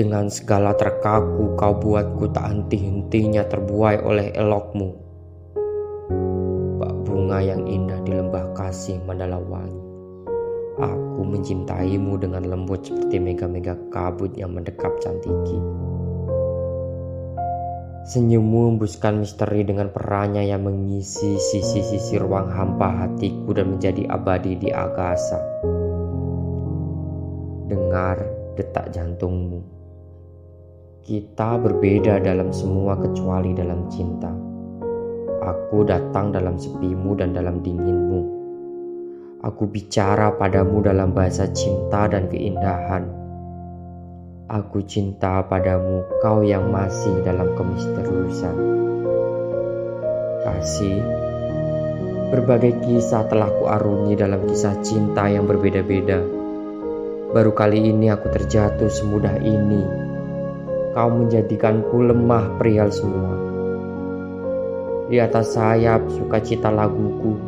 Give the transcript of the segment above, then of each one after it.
Dengan segala terkaku kau buatku tak henti-hentinya terbuai oleh elokmu. Bak bunga yang indah di lembah kasih mandala wangi. Aku mencintaimu dengan lembut seperti mega-mega kabut yang mendekap cantiki. Senyummu embuskan misteri dengan perannya yang mengisi sisi-sisi ruang hampa hatiku dan menjadi abadi di agasa. Dengar detak jantungmu. Kita berbeda dalam semua kecuali dalam cinta. Aku datang dalam sepimu dan dalam dinginmu. Aku bicara padamu dalam bahasa cinta dan keindahan Aku cinta padamu, kau yang masih dalam kemisteriusan. Kasih, berbagai kisah telah kuarungi dalam kisah cinta yang berbeda-beda. Baru kali ini aku terjatuh semudah ini. Kau menjadikanku lemah perihal semua. Di atas sayap sukacita laguku,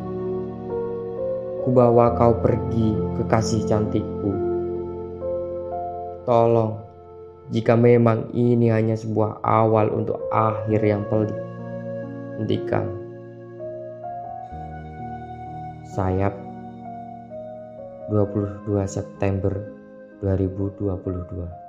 ku bawa kau pergi ke kasih cantikku. Tolong jika memang ini hanya sebuah awal untuk akhir yang pelik, hentikan. Sayap 22 September 2022